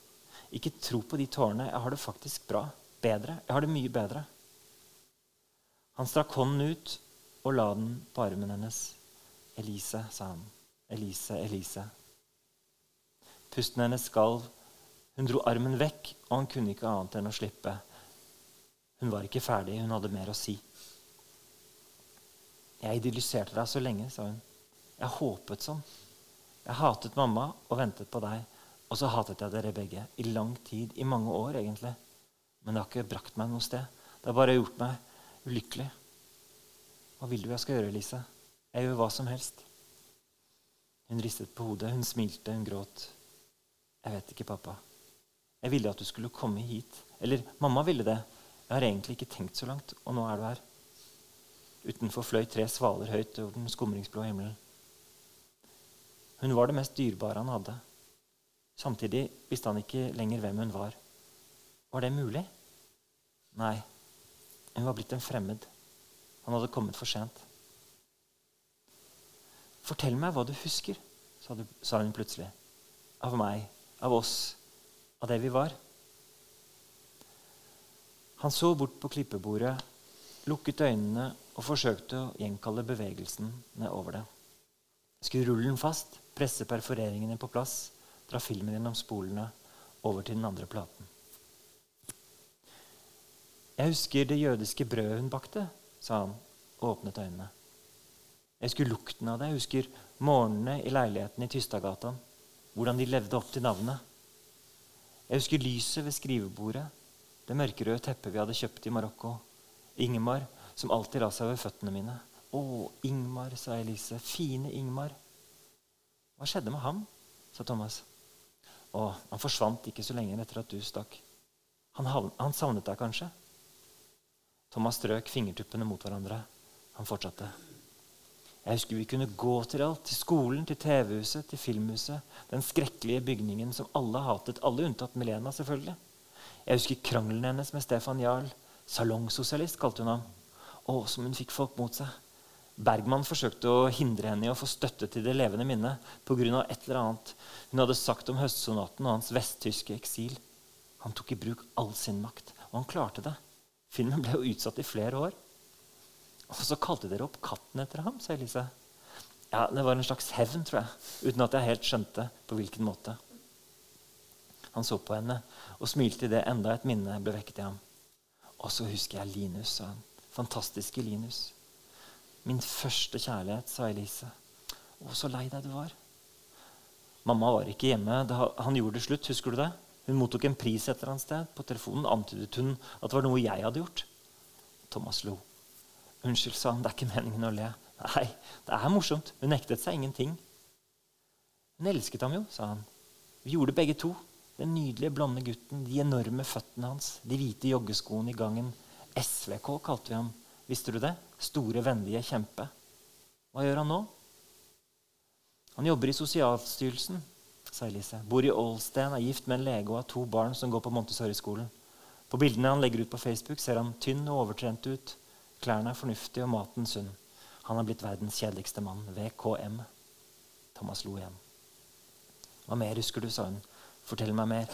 Ikke tro på de tårene. Jeg har det faktisk bra. Bedre. Jeg har det mye bedre. Han strakk hånden ut og la den på armen hennes. Elise, sa han. Elise, Elise. Pusten hennes skalv. Hun dro armen vekk, og han kunne ikke annet enn å slippe. Hun var ikke ferdig, hun hadde mer å si. Jeg idylliserte deg så lenge, sa hun. Jeg håpet sånn. Jeg hatet mamma og ventet på deg. Og så hatet jeg dere begge. I lang tid. I mange år, egentlig. Men det har ikke brakt meg noe sted. Det har bare gjort meg ulykkelig. Hva vil du jeg skal gjøre, Lise? Jeg gjør hva som helst. Hun ristet på hodet, hun smilte, hun gråt. Jeg vet ikke, pappa. Jeg ville at du skulle komme hit. Eller mamma ville det. Jeg har egentlig ikke tenkt så langt, og nå er du her. Utenfor fløy tre svaler høyt over den skumringsblå himmelen. Hun var det mest dyrebare han hadde. Samtidig visste han ikke lenger hvem hun var. Var det mulig? Nei, hun var blitt en fremmed. Han hadde kommet for sent. 'Fortell meg hva du husker', sa, hun plutselig. 'Av meg, av oss, av det vi var'. Han så bort på klippebordet, lukket øynene og forsøkte å gjenkalle bevegelsen nedover det. Skulle rullen fast, presse perforeringene på plass, dra filmen gjennom spolene over til den andre platen. Jeg husker det jødiske brødet hun bakte, sa han og åpnet øynene. Jeg husker lukten av det. Jeg husker morgenene i leiligheten i Tystadgata. Hvordan de levde opp til navnet. Jeg husker lyset ved skrivebordet. Det mørkerøde teppet vi hadde kjøpt i Marokko. Ingmar, som alltid la seg ved føttene mine. Å, Ingmar, sa Elise. Fine Ingmar. Hva skjedde med ham? sa Thomas. Å, han forsvant ikke så lenge etter at du stakk. Han, han savnet deg kanskje? Thomas strøk fingertuppene mot hverandre. Han fortsatte. Jeg husker vi kunne gå til alt. Til skolen, til TV-huset, til filmhuset. Den skrekkelige bygningen som alle hatet. Alle unntatt Milena, selvfølgelig. Jeg husker krangelen hennes med Stefan Jarl. Salongsosialist kalte hun ham. Å, som hun fikk folk mot seg. Bergman forsøkte å hindre henne i å få støtte til det levende minnet pga. et eller annet hun hadde sagt om høstsonaten og hans vesttyske eksil. Han tok i bruk all sin makt, og han klarte det. Filmen ble jo utsatt i flere år. Og så kalte dere opp katten etter ham, sa Elise. Ja, Det var en slags hevn, tror jeg, uten at jeg helt skjønte på hvilken måte. Han så på henne og smilte idet enda et minne ble vekket i ham. Og så husker jeg Linus, sa han. Fantastiske Linus. Min første kjærlighet, sa Elise. Å, så lei deg du var. Mamma var ikke hjemme han gjorde det slutt. Husker du det? Hun mottok en pris et eller annet sted. På telefonen antydet hun at det var noe jeg hadde gjort. Thomas lo. Unnskyld, sa han. Det er ikke meningen å le. Nei, det er morsomt. Hun nektet seg ingenting. Hun elsket ham jo, sa han. Vi gjorde begge to. Den nydelige, blonde gutten, de enorme føttene hans, de hvite joggeskoene i gangen. SVK kalte vi ham. Visste du det? Store, vennlige kjempe. Hva gjør han nå? Han jobber i Sosialstyrelsen, sa Elise. Bor i Ålstein, er gift med en lege og har to barn som går på Montessori-skolen. På bildene han legger ut på Facebook, ser han tynn og overtrent ut. Klærne er fornuftige og maten sunn. Han er blitt verdens kjedeligste mann. VKM. Thomas lo igjen. Hva mer husker du, sa hun. Fortell meg mer.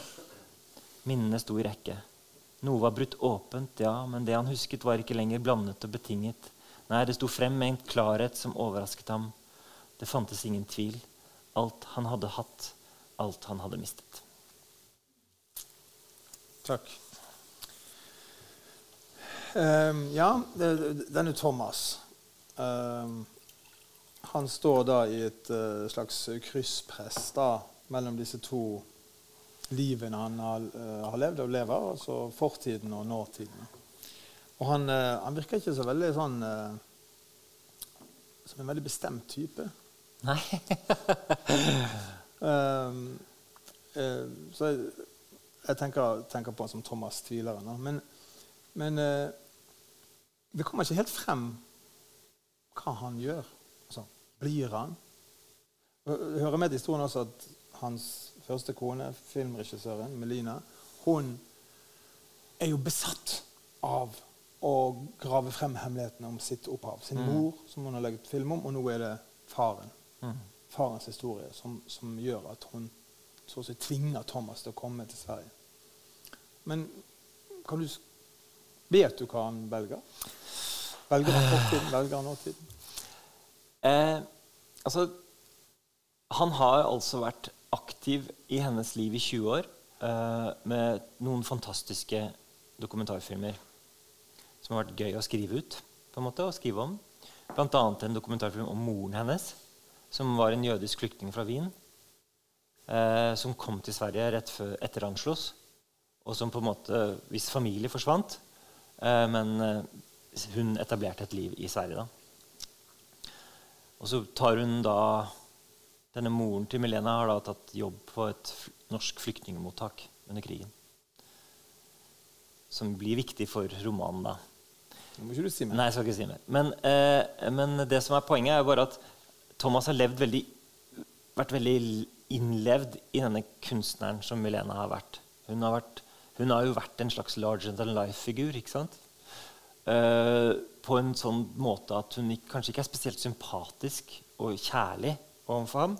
Minnene sto i rekke. Noe var brutt åpent, ja, men det han husket, var ikke lenger blandet og betinget. Nei, det sto frem med en klarhet som overrasket ham. Det fantes ingen tvil. Alt han hadde hatt, alt han hadde mistet.
Takk. Um, ja, denne Thomas um, Han står da i et uh, slags krysspress da, mellom disse to livene han har, uh, har, levd og lever, altså fortiden og nåtiden. Og han, uh, han virker ikke så veldig sånn uh, Som en veldig bestemt type.
Nei.
um, så jeg, jeg tenker, tenker, på han som Thomas tvileren. Men, men det kommer ikke helt frem hva han gjør. Altså, blir han? Hører med til historien også at hans første kone, filmregissøren Melina, hun er jo besatt av å grave frem hemmelighetene om sitt opphav. Sin mm. mor, som hun har laget film om, og nå er det faren. Mm. Farens historie som, som, gjør at hun så å si tvinger Thomas til å komme til Sverige. Men kan du, vet du hva han velger? Velger han fortiden? Velger han nåtiden?
Eh, altså, han har altså vært aktiv i hennes liv i 20 år uh, med noen fantastiske dokumentarfilmer som har vært gøy å skrive ut på en måte, og skrive om. Bl.a. en dokumentarfilm om moren hennes, som var en jødisk flyktning fra Wien. Uh, som kom til Sverige rett før, etter Anschluss, og som på en måte, hvis familie forsvant. Uh, men hun etablerte et liv i Sverige. da. Og så tar hun da denne moren til Milena har da tatt jobb på et norsk flyktningmottak under krigen. Som blir viktig for romanen, da.
Det må ikke du si mer.
Nei, jeg skal ikke si mer. Men, eh, men, det som er poenget, er jo bare at Thomas har veldig, vært veldig innlevd i denne kunstneren som Milena har vært. Hun har, vært, hun har jo vært en slags larger than life-figur. ikke sant? Eh, på en sånn måte at hun ikke, kanskje ikke er spesielt sympatisk og kjærlig overfor ham.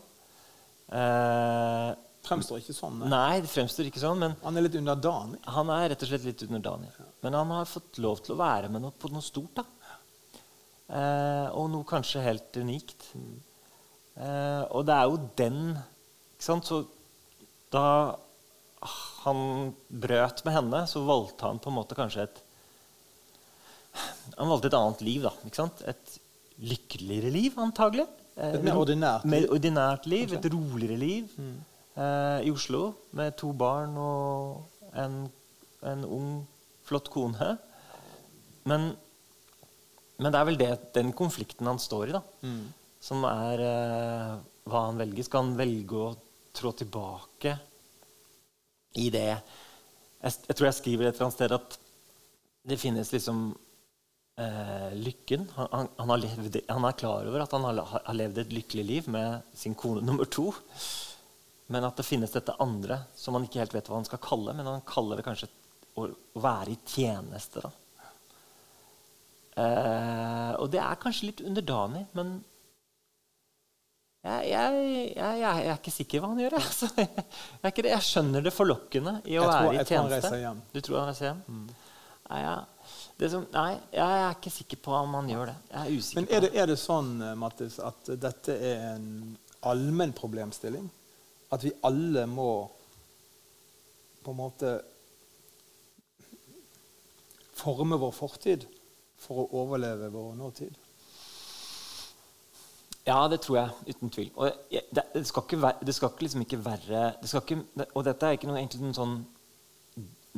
Eh, fremstår ikke sånn?
Ne? Nei, det fremstår ikke sånn. Men
han er litt underdanig?
Han er rett og slett litt underdanig. Ja. Men han har fått lov til å være med noe, på noe stort. da. Eh, og noe kanskje helt unikt. Mm. Eh, og det er jo den ikke sant? Så da han brøt med henne, så valgte han på en måte kanskje et Han valgte et annet liv, da. ikke sant? Et lykkeligere liv, antagelig.
Eh, et mer ordinært
liv? Med ordinært liv et roligere liv mm. eh, i Oslo. Med to barn og en, en ung, flott kone. Men, men, det er vel det, den konflikten han står i, da, mm. som er eh, hva han velger. Skal han velge å trå tilbake i det jeg, jeg, tror jeg skriver et eller annet sted at det finnes liksom eh, lykken. Han, han, har levd, han, er klar over at han har, har, levd et lykkelig liv med sin kone nummer to. Men at det finnes dette andre som han ikke helt vet hva han skal kalle. Men han kaller det kanskje å, å være i tjeneste. Eh, og det er kanskje litt underdanig, men jeg, jeg, jeg, jeg, er ikke sikker hva han gjør. Altså. Jeg, skjønner det forlokkende i å
tror,
være i tjeneste. Du tror han reiser hjem? Mm. Ja, ja. Som, nei, jeg er ikke sikker på om han gjør det. Jeg er usikker
Men er det, er det sånn eh, Mattis, at dette er en allmenn problemstilling? At vi alle må på en måte forme vår fortid for å overleve vår nåtid?
Ja, det tror jeg. Uten tvil. Og det, det skal ikke, være, det skal liksom ikke være ikke, Og dette er ikke noe, egentlig noen sånn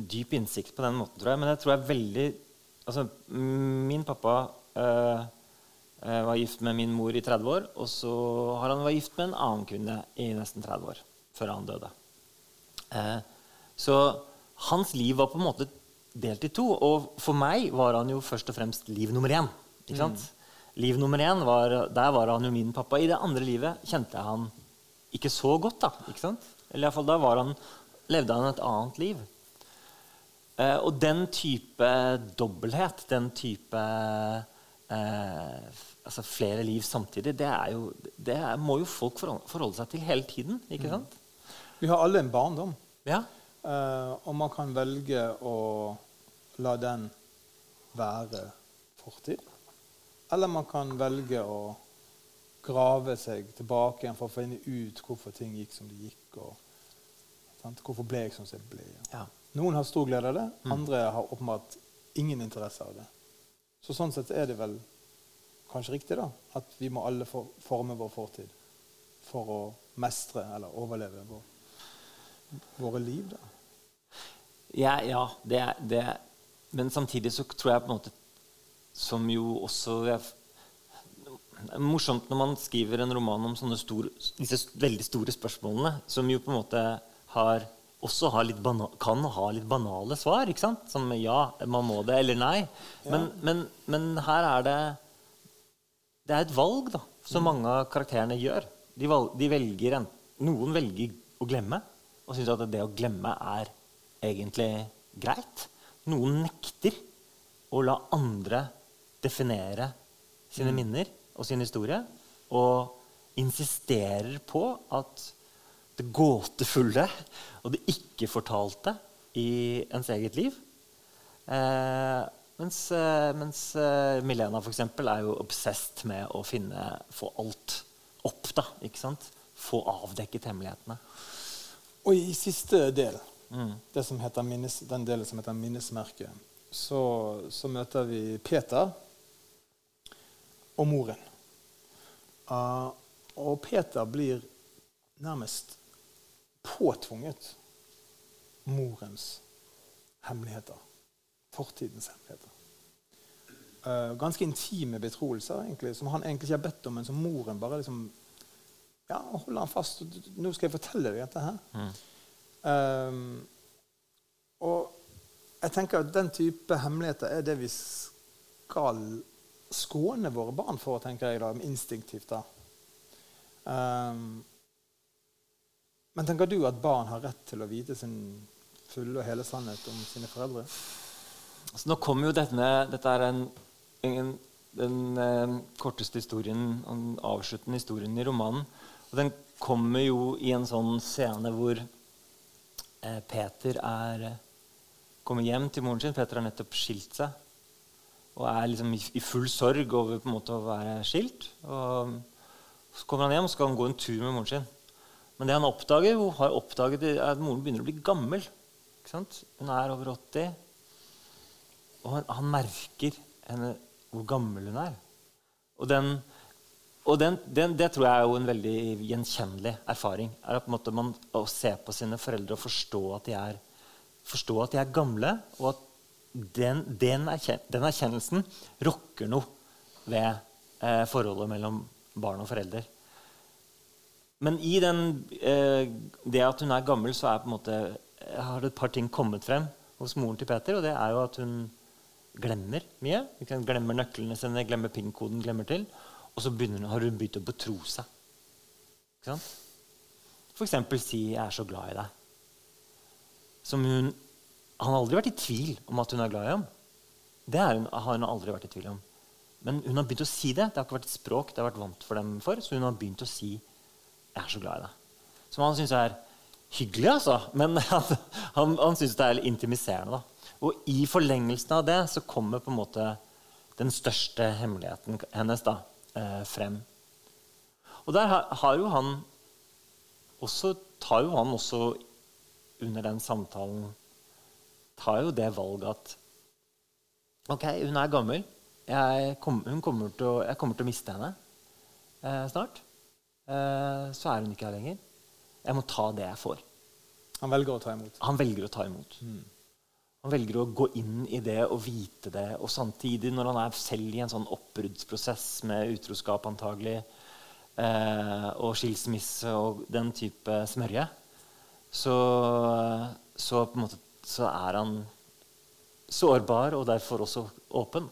dyp innsikt på den måten, tror jeg. Men jeg tror jeg er veldig altså, Min pappa øh, var gift med min mor i 30 år, og så har han vært gift med en annen kvinne i nesten 30 år før han døde. Eh, så hans liv var på en måte delt i to. Og for meg var han jo først og fremst liv nummer én. Ikke sant? Mm. liv nummer én var, der var han jo min pappa. I det andre livet kjente jeg han ikke så godt. da, ikke sant? Eller i hvert fall da var han, levde han et annet liv. Eh, og den type dobbelthet, den type eh, altså flere liv samtidig, det, er jo, det er, må jo folk forholde seg til hele tiden. ikke mm. sant?
Vi har alle en barndom.
Ja.
Eh, og man kan velge å la den være fortid. Eller man kan velge å grave seg tilbake igjen for å finne ut hvorfor ting gikk som det gikk. og sant? Hvorfor ble jeg som jeg ble.
Ja.
Noen har stor glede av det, mm. andre har åpenbart ingen interesse av det. Så sånn sett er det vel kanskje riktig da, at vi må alle for, forme vår fortid for å mestre eller overleve vår, våre liv. da.
Ja, ja det, det, men samtidig så tror jeg på en måte Som jo også jeg, det er morsomt når man skriver en roman om store, disse veldig store spørsmålene, som jo på en måte har, også har kan ha litt banale svar. ikke sant? Som ja, man må det, eller nei. Men, ja. men, men her er det Det er et valg da, som mange av karakterene gjør. De, valg, de velger en, Noen velger å glemme og syns at det å glemme er egentlig greit. Noen nekter å la andre definere sine mm. minner og sin historie, og insisterer på at det gåtefulle og det ikke-fortalte i ens eget liv eh, Mens, eh, mens eh, Milena for eksempel, er jo obsessed med å finne, få alt opp. da, ikke sant? Få avdekket hemmelighetene.
Og i siste del, mm. minnes, den delen som heter minnesmerket, så, så møter vi Peter og moren. Uh, og Peter blir nærmest påtvunget morens hemmeligheter. Fortidens hemmeligheter. Uh, ganske intime betroelser egentlig, som han egentlig ikke har bedt om, men som moren bare liksom ja, holder han fast. 'Nå skal jeg fortelle deg dette her.' Mm. Um, og jeg tenker at den type hemmeligheter er det vi skal skåne våre barn for, tenker jeg da, instinktivt. da. Um, men tenker du at barn har rett til å vite sin fulle og hele sannhet om sine foreldre?
Altså, nå kommer jo dette med Dette er en, en, den eh, korteste historien, den avsluttende historien i romanen. Og den kommer jo i en sånn scene hvor eh, Peter er, kommer hjem til moren sin. Peter har nettopp skilt seg og er liksom i, i, full sorg over på en måte å være skilt. Og så kommer han hjem og skal han gå en tur med moren sin. Men det han oppdager, har oppdaget er at moren begynner å bli gammel. Hun er over 80. Og han, han merker henne, hvor gammel hun er. Og, den, og den, den, det tror jeg er jo en veldig gjenkjennelig erfaring. er at på man, Å se på sine foreldre og forstå at de er, at de er gamle, og at den, den, den erkjennelsen rokker noe ved eh, forholdet mellom barn og forelder. Men i den, eh, det at hun er gammel, så er på en måte, har det et par ting kommet frem hos moren til Peter. Og det er jo at hun glemmer mye. Hun glemmer nøklene sine, glemmer PIN-koden, glemmer til. Og så hun, har hun begynt å betro seg. Ikke sant? F.eks. si 'jeg er så glad i deg'. Som hun han har aldri vært i tvil om at hun er glad i ham. Det hun, har hun aldri vært i tvil om. Men hun har begynt å si det. Det har ikke vært et språk det har vært vant for dem for. Så hun har begynt å si 'Jeg er så glad i deg'. Som han syns er hyggelig, altså. Men han, han, han syns det er intimiserende. da. Og i forlengelsen av det så kommer på en måte den største hemmeligheten hennes da, eh, frem. Og der har, har jo han også, tar jo han også under den samtalen tar jo det valget at Ok, hun er gammel. Jeg, kom, kommer å, jeg kommer til å miste henne eh, snart. Eh, så er hun ikke her lenger. Jeg må ta det jeg får.
Han velger å ta imot?
Han velger å ta imot. Mm. Han velger å gå inn i det og vite det. Og samtidig, når han er selv i en sånn oppbruddsprosess med utroskap antagelig, eh, og skilsmisse og den type smørje, så, så på en måte så er han sårbar og derfor også åpen.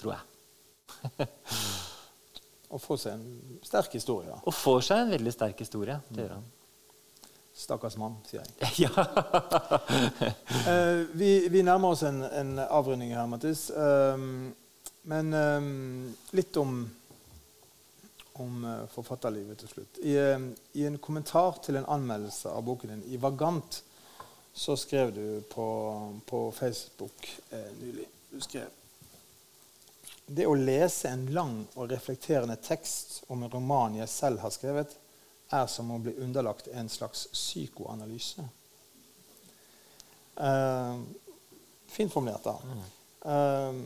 Tror jeg.
Og får seg en sterk historie. da.
Og får seg en veldig sterk historie. Det gjør han.
Stakkars mann, sier jeg.
Ja.
Eh, vi, vi nærmer oss en, en avrunding her, Mattis. Um, men um, litt om, om uh, forfatterlivet til slutt. I, um, I en kommentar til en anmeldelse av boken din i Vagant så skrev du på, på Facebook eh, nylig Du skrev Det å lese en lang og reflekterende tekst om en roman jeg selv har skrevet, er som å bli underlagt en slags psykoanalyse. Uh, fint formulert, da. Uh,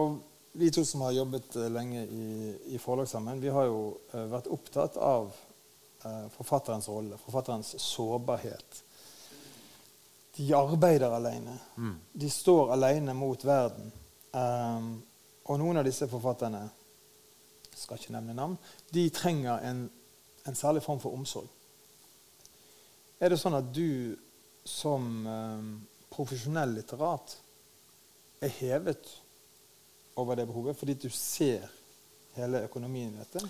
og vi to som har jobbet uh, lenge i, i forlag sammen, vi har jo uh, vært opptatt av uh, forfatterens rolle, forfatterens sårbarhet. De arbeider alene. De står alene mot verden. Um, og noen av disse forfatterne skal ikke nevne navn, de trenger en, en særlig form for omsorg. Er det sånn at du som um, profesjonell litterat er hevet over det behovet fordi du ser hele økonomien i dette?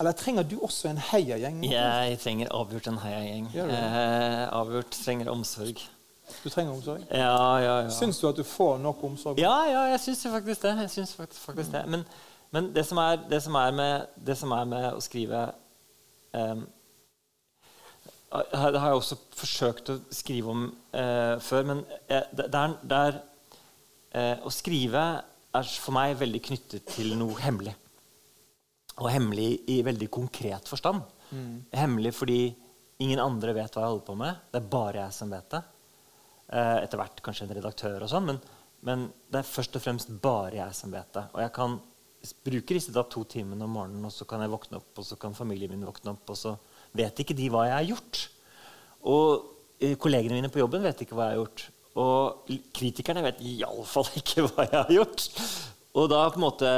Eller trenger du også en heiagjeng?
Jeg trenger avgjort en heiagjeng. Eh, avgjort trenger omsorg.
Du trenger omsorg?
Ja, ja, ja.
Syns du at du får nok omsorg?
Ja, ja, jeg syns faktisk det. Jeg synes faktisk, faktisk det. Men, men det, som er, det, som med, det som er med å skrive um, Det har jeg også forsøkt å skrive om uh, før, men eh, det, er, det er uh, Å skrive er for meg veldig knyttet til noe hemmelig. Og hemmelig i veldig konkret forstand. Hemmelig fordi ingen andre vet hva jeg holder på med. Det er bare jeg som vet det. Eh, etter hvert kanskje en redaktør og sånn, men, men det er først og fremst bare jeg som vet det. Og jeg kan bruke disse da to timene om morgenen, og så kan jeg våkne opp, og så kan familien min våkne opp, og så vet ikke de hva jeg har gjort. Og eh, kollegene mine på jobben vet ikke hva jeg har gjort. Og kritikerne vet iallfall ikke hva jeg har gjort. Og da på en måte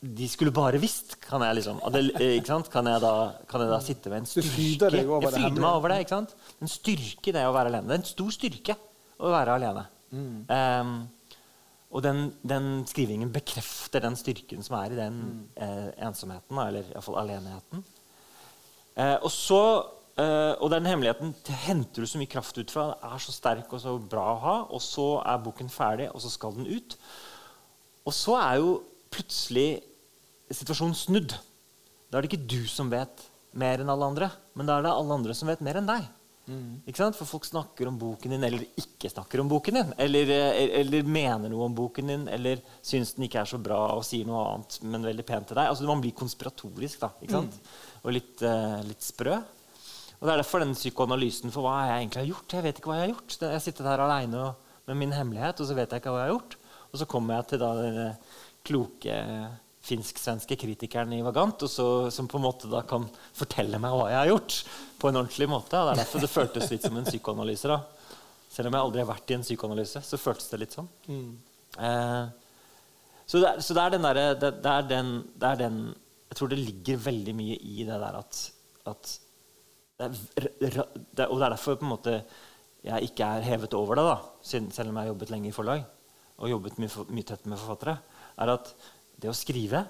De skulle bare visst, kan jeg liksom det, eh? Kan jeg, da, kan jeg da sitte med en styrke Jeg
det
fryder meg over det. ikke sant? En styrke i det å være alene. Det er en stor styrke å være alene. Um, og den, den skrivingen bekrefter den styrken som er i den eh, ensomheten, eller iallfall aleneheten. Eh, og så eh, og den hemmeligheten henter du så mye kraft ut fra. Den er så sterk og så bra å ha. Og så er boken ferdig, og så skal den ut. Og så er jo plutselig situasjonen snudd. Da er det ikke du som vet mer enn alle andre, men da er det alle andre som vet mer enn deg. Ikke sant? For folk snakker om boken din, eller ikke snakker om boken din. Eller, eh, eller mener noe om boken din, eller syns den ikke er så bra og sier noe annet, men veldig pent til deg. Altså Man blir konspiratorisk da, ikke sant? og litt, uh, litt sprø. Og Det er derfor den psykoanalysen for hva jeg egentlig har gjort. Jeg vet ikke hva jeg har gjort. Jeg sitter her aleine med min hemmelighet, og så vet jeg ikke hva jeg har gjort. Og så kommer jeg til da denne kloke finsk-svenske kritikeren i Vagant, så, som på en måte da kan fortelle meg hva jeg har gjort. På en ordentlig måte. Det er derfor det føltes litt som en psykoanalyse. da. Selv om jeg aldri har vært i en psykoanalyse, så føltes det litt sånn. Eh, så, det så det er den derre det, det, er den, det er den Jeg tror det ligger veldig mye i det der at, at det er, det, Og det er derfor på en måte jeg ikke er hevet over det, da, selv om jeg har jobbet lenge i forlag og jobbet mye, mye tett med forfattere, er at det å skrive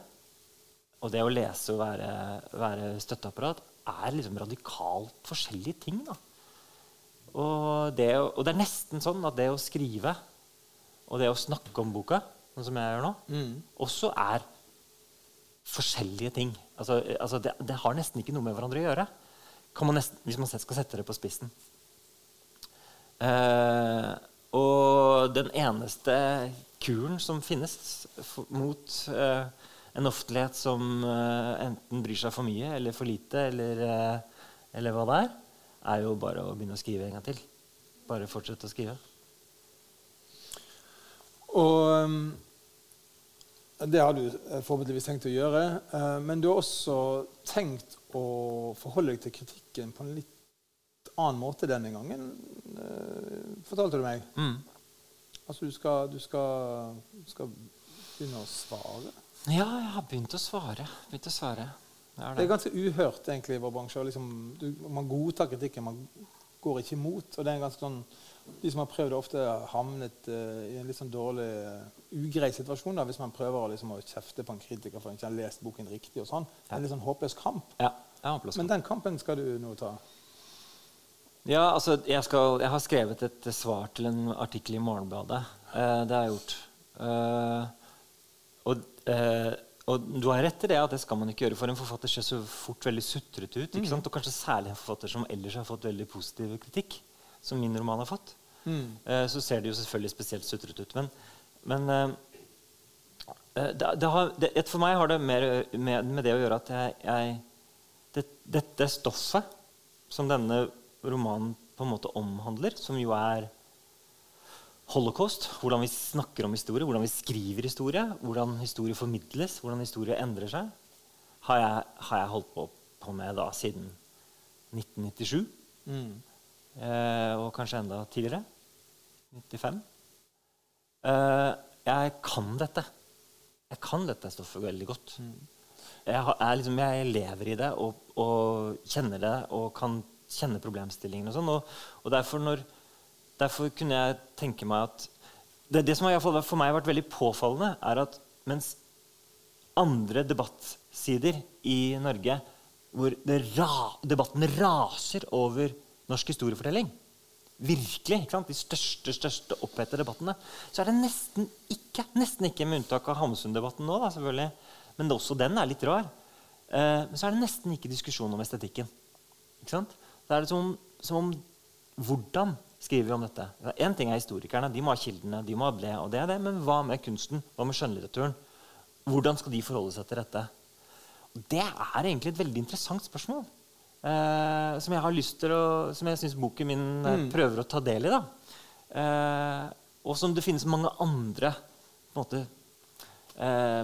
og det å lese og være, være støtteapparat er liksom radikalt forskjellige ting. da. Og det, og det er nesten sånn at det å skrive og det å snakke om boka, sånn som jeg gjør nå, også er forskjellige ting. Altså, altså det, det har nesten ikke noe med hverandre å gjøre. Man nesten, hvis man skal sette det på spissen. Eh, og den eneste kuren som finnes mot eh, en offentlighet som eh, enten bryr seg for mye eller for lite, eller, eh, eller hva det er, er jo bare å begynne å skrive en gang til. Bare fortsette å skrive.
Og um, det har du eh, forhåpentligvis tenkt å gjøre. eh, men du har også tenkt å forholde deg til kritikken på en litt annen måte denne gangen, eh, fortalte du meg.
Mm.
Altså du skal, du skal, skal begynne å svare.
Ja, jeg har begynt å svare. Begynt å svare. Det er
Det
det.
er ganske uhørt egentlig i vår bransje. Liksom, du, man godtar kritikken, man går ikke imot. Og det er en ganske sånn de som har prøvd, ofte har havnet uh, i en litt sånn dårlig, uh, ugrei situasjon da, hvis man prøver liksom, å kjefte på en kritiker for ikke å ha lest boken riktig. og sånn. Er en litt sånn håpløs kamp.
Ja, håpløs
Men den kampen skal du nå ta.
Ja, altså, jeg, skal, jeg, har skrevet et svar til en artikkel i Morgenbladet. Eh, det har jeg gjort. og, og, du har rett i det at det skal man ikke gjøre, for en forfatter ser så fort veldig sutrete ut. ikke mm. Og kanskje særlig en forfatter som ellers har fått veldig positiv kritikk, som min roman har fått. Mm. Eh, så ser det jo selvfølgelig spesielt sutrete ut. Men, men eh, eh, det, det har, det, for meg har det mer med, med, det å gjøre at jeg, jeg det, Dette stoffet som denne romanen på en måte omhandler, som jo er holocaust, hvordan vi snakker om historie, hvordan vi skriver historie, hvordan historie formidles, hvordan historie endrer seg, har jeg, har jeg holdt på, på, med da siden 1997. Mm. Eh, og kanskje enda tidligere. 95. Uh, eh, jeg kan dette. Jeg kan dette stoffet veldig godt. Mm. Jeg, har, jeg, liksom, jeg, lever i det og, og, kjenner det og kan kjenne problemstillingene. Og, sånn, og, og derfor, når, derfor, kunne jeg tenke meg at det, det som har for meg har vært veldig påfallende, er at mens andre debattsider i Norge hvor ra, debatten raser over norsk historiefortelling, virkelig, de største største opphete debattene, så er det nesten ikke, nesten ikke med unntak av Hamsun-debatten nå, da, selvfølgelig, men også den er litt rar, eh, så er det nesten ikke diskusjon om estetikken. Ikke sant? Det er som, som om Hvordan skriver vi om dette? Én ting er historikerne, de må ha kildene, de må ha ble, og det er det, men hva med kunsten? Hva med skjønnlitteraturen? Hvordan skal de forholde seg til dette? Det er egentlig et veldig interessant spørsmål. Eh, som jeg har lyst til å, som jeg syns boken min uh, mm. prøver å ta del i. da. Eh, og som det finnes mange andre på en måte,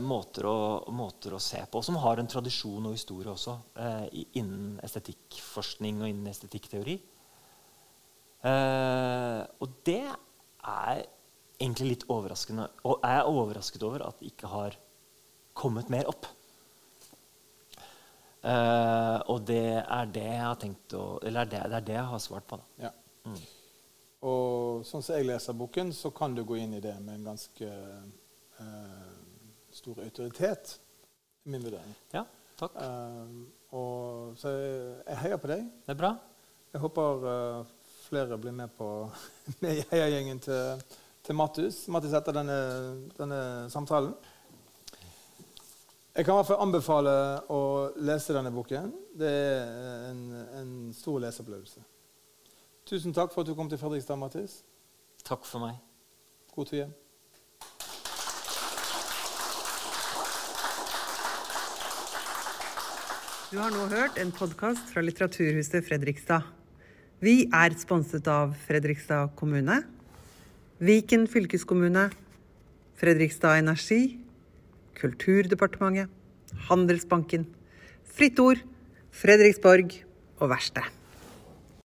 måter, å, måter, å, se på, som har en tradisjon og historie også innen estetikkforskning og innen estetikkteori. og det er egentlig litt overraskende. Og jeg er overrasket over at det ikke har kommet mer opp. Uh, og det er det jeg har tenkt å Eller det, det er det jeg har svart på. Da. Ja. Mm.
Og sånn som jeg leser boken, så kan du gå inn i det med en ganske uh, stor autoritet. Min vurdering.
Ja, takk.
Uh, og, så jeg, jeg, heier på deg.
Det er bra.
Jeg håper flere blir med på med heiagjengen til, til Mattis, Mattis etter denne, denne samtalen. Jeg kan i hvert fall anbefale å lese denne boken. Det er en, en stor leseopplevelse. Tusen takk for at du kom til Fredrikstad, Mattis.
Takk for meg.
God tur hjem.
Du har nå hørt en podkast fra Litteraturhuset Fredrikstad. Vi er sponset av Fredrikstad kommune, Viken fylkeskommune, Fredrikstad Energi Kulturdepartementet, Handelsbanken, Fritt Ord, Fredriksborg og Verksted.